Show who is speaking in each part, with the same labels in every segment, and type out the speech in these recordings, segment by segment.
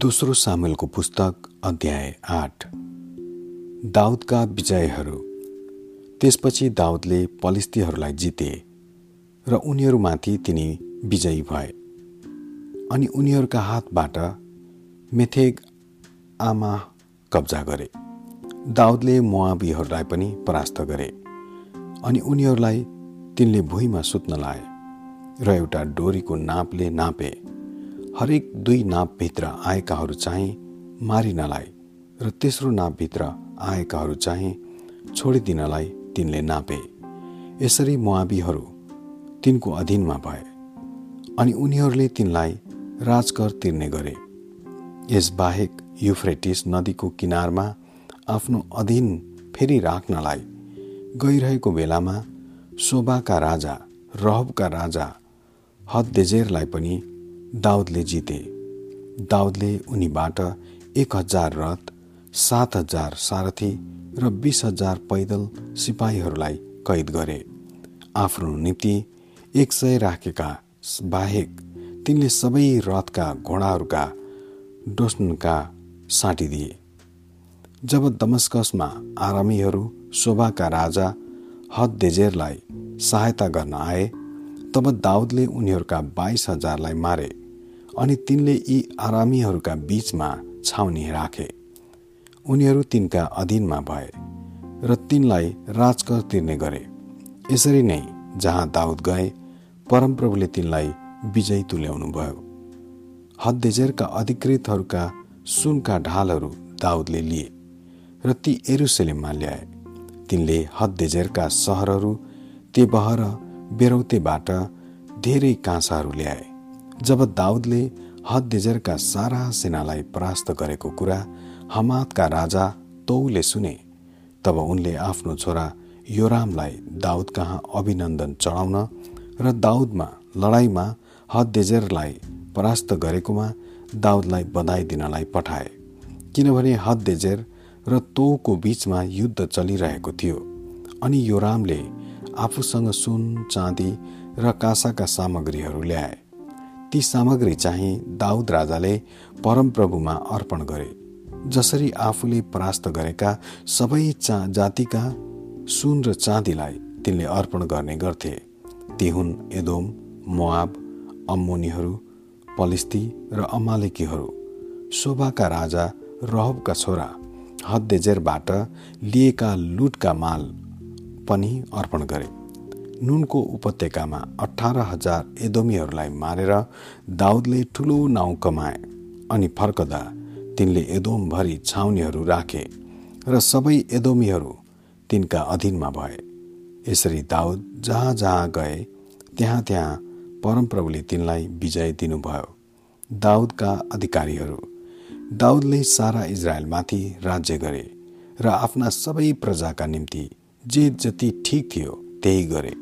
Speaker 1: दोस्रो सामेलको पुस्तक अध्याय आठ। दाउदका विजयहरू। त्यसपछि दाउदले पलिस्तीहरूलाई जिते र उनीहरूमाथि तिनी विजयी भए। अनि उनीहरूका हातबाट मेथेग आमा कब्जा गरे। दाउदले मुआबीहरूलाई पनि परास्त गरे। अनि उनीहरूलाई तिनले भुइँमा सुत्न लाए र एउटा डोरीको नापले नापे। हरेक दुई नापभित्र आएकाहरू चाहिँ मारिनलाई र तेस्रो नापभित्र आएकाहरू चाहिँ छोडिदिनलाई तिनले नापे। यसरी मुआबीहरू तिनको अधीनमा भए अनि उनीहरूले तिनलाई राजकर तिर्ने गरे। यसबाहेक युफ्रेटिस नदीको किनारमा आफ्नो अधीन फेरि राख्नलाई गइरहेको बेलामा शोभाका राजा रहबका राजा हददेजेरलाई पनि दाउदले जिते। दाउदले उनीबाट एक हजार रथ सात हजार सारथी र बिस हजार पैदल सिपाहीहरूलाई कैद गरे। आफ्नो निम्ति एक सय राखेका बाहेक तिनले सबै रथका घोडाहरूका डोस्नका साटिदिए जब दमस्कसमा आरामीहरू शोभाका राजा हद देजेरलाई सहायता गर्न आए तब दाउदले उनीहरूका बाइस हजारलाई मारे। अनि तिनले यी आरामीहरूका बीचमा छाउनी राखे। उनीहरू तिनका अधीनमा भए र तिनलाई राजकर तिर्ने गरे। यसरी नै जहाँ दाउद गए परमप्रभुले तिनलाई विजय तुल्याउनु भयो हद्देजेरका अधिकृतहरूका सुनका ढालहरू दाउदले लिए र ती एरुसलेममा ल्याए। तिनले हद्देजेरका सहरहरू तेबह र बेरौतेबाट धेरै काँसाहरू ल्याए। जब दाउदले हददेजरका सारा सेनालाई परास्त गरेको कुरा हमातका राजा तौले सुने तब उनले आफ्नो छोरा योरामलाई दाउद कहाँ अभिनन्दन चढाउन र दाउदमा लडाइँमा हददेजरलाई परास्त गरेकोमा दाउदलाई बधाई दिनलाई पठाए। किनभने हददेजेर र तोको बीचमा युद्ध चलिरहेको थियो अनि योरामले आफूसँग सुन चाँदी र काँसाका सामग्रीहरू ल्याए। ती सामग्री चाहिँ दाउद राजाले परमप्रभुमा अर्पण गरे जसरी आफूले परास्त गरेका सबै चा जातिका सुन र चाँदीलाई तिनले अर्पण गर्ने गर्थे। ती हुन् एदोम मोआब अम्मोनीहरू पलिस्ती र अमालेकीहरू। शोभाका राजा रहबका छोरा हद्देजेरबाट लिएका लुटका माल पनि अर्पण गरे। नुनको उपत्यकामा अठार हजार एदोमीहरूलाई मारेर दाउदले ठुलो नाउँ कमाए अनि फर्कदा तिनले एदोमभरि छाउनीहरू राखे र सबै एदोमीहरू तिनका अधीनमा भए। यसरी दाउद जहाँ जहाँ गए त्यहाँ त्यहाँ परमप्रभुले तिनलाई विजय दिनुभयो। दाउदका अधिकारीहरू दाउदले सारा इजरायलमाथि राज्य गरे र आफ्ना सबै प्रजाका निम्ति जे जति ठिक थियो त्यही गरे।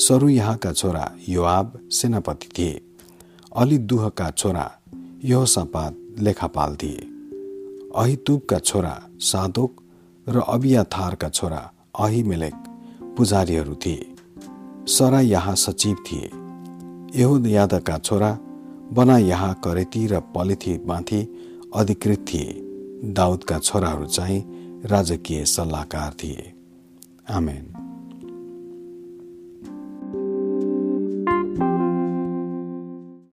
Speaker 1: सरु यहाँका छोरा योआब सेनापति थिए। अली दुहका छोरा योसापात लेखापाल थिए। अहितुबका छोरा सादोक र अबियाथारका छोरा अहिमेलेक पुजारीहरू थिए। सरा यहाँ सचिव थिए। यहुद यादका छोरा बना यहाँ करेती र पलिथीमाथि अधिकृत थिए। दाउदका छोराहरू चाहिँ राजकीय सल्लाहकार थिए। आमेन।